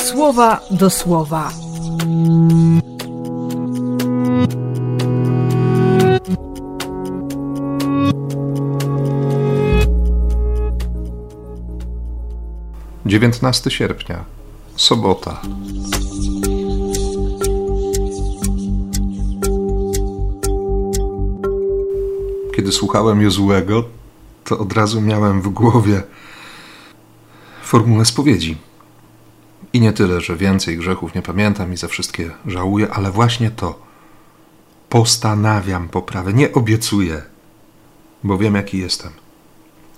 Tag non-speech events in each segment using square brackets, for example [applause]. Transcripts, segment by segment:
słowa do słowa. Dziewiętnasty sierpnia, sobota. Kiedy słuchałem Jozułego, to od razu miałem w głowie formułę spowiedzi. I nie tyle, że więcej grzechów nie pamiętam i za wszystkie żałuję, ale właśnie to. Postanawiam poprawę, nie obiecuję, bo wiem, jaki jestem.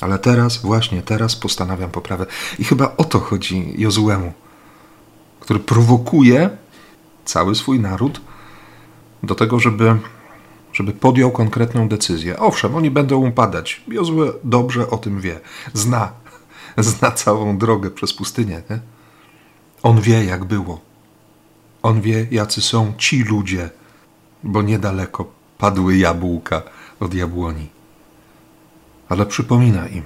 Ale teraz, właśnie teraz postanawiam poprawę. I chyba o to chodzi Jozuemu, który prowokuje cały swój naród do tego, żeby, żeby podjął konkretną decyzję. Owszem, oni będą upadać. Jozue dobrze o tym wie. Zna, [laughs] zna całą drogę przez pustynię. Nie? On wie, jak było. On wie, jacy są ci ludzie, bo niedaleko padły jabłka od jabłoni. Ale przypomina im,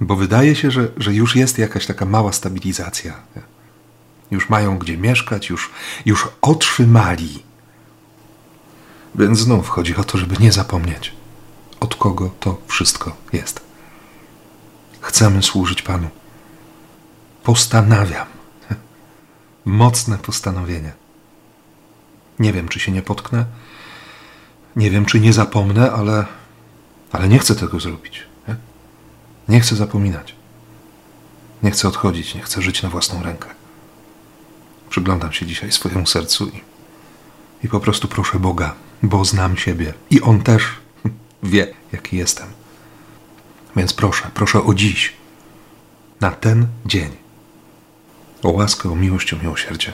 bo wydaje się, że, że już jest jakaś taka mała stabilizacja. Już mają gdzie mieszkać, już, już otrzymali. Więc znów chodzi o to, żeby nie zapomnieć, od kogo to wszystko jest. Chcemy służyć Panu. Postanawiam. Mocne postanowienie. Nie wiem, czy się nie potknę. Nie wiem, czy nie zapomnę, ale, ale nie chcę tego zrobić. Nie? nie chcę zapominać. Nie chcę odchodzić, nie chcę żyć na własną rękę. Przyglądam się dzisiaj swojemu sercu i, i po prostu proszę Boga, bo znam siebie i On też [laughs] wie, jaki jestem. Więc proszę, proszę o dziś, na ten dzień, o łaskę, o miłość, o miłosierdzie,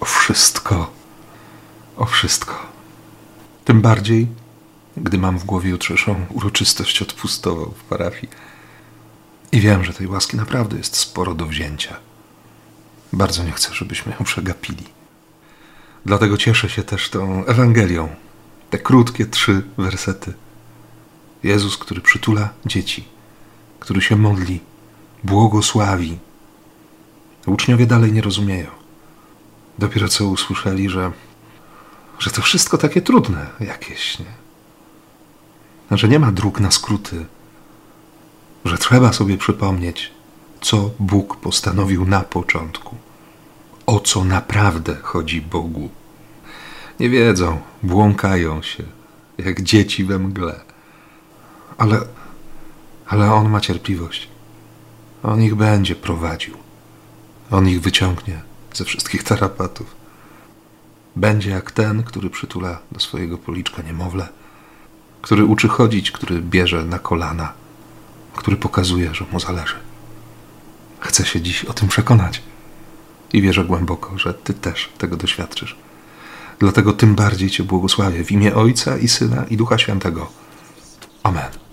o wszystko, o wszystko. Tym bardziej, gdy mam w głowie jutrzejszą uroczystość odpustową w parafii i wiem, że tej łaski naprawdę jest sporo do wzięcia. Bardzo nie chcę, żebyśmy ją przegapili. Dlatego cieszę się też tą Ewangelią. Te krótkie trzy wersety. Jezus, który przytula dzieci, który się modli, błogosławi. Uczniowie dalej nie rozumieją. Dopiero co usłyszeli, że, że to wszystko takie trudne jakieś, nie? Że nie ma dróg na skróty, że trzeba sobie przypomnieć, co Bóg postanowił na początku, o co naprawdę chodzi Bogu. Nie wiedzą, błąkają się, jak dzieci we mgle. Ale, ale On ma cierpliwość. On ich będzie prowadził. On ich wyciągnie ze wszystkich tarapatów. Będzie jak ten, który przytula do swojego policzka niemowlę, który uczy chodzić, który bierze na kolana, który pokazuje, że mu zależy. Chcę się dziś o tym przekonać i wierzę głęboko, że Ty też tego doświadczysz. Dlatego tym bardziej Cię błogosławię w imię Ojca i Syna i Ducha Świętego. Amen.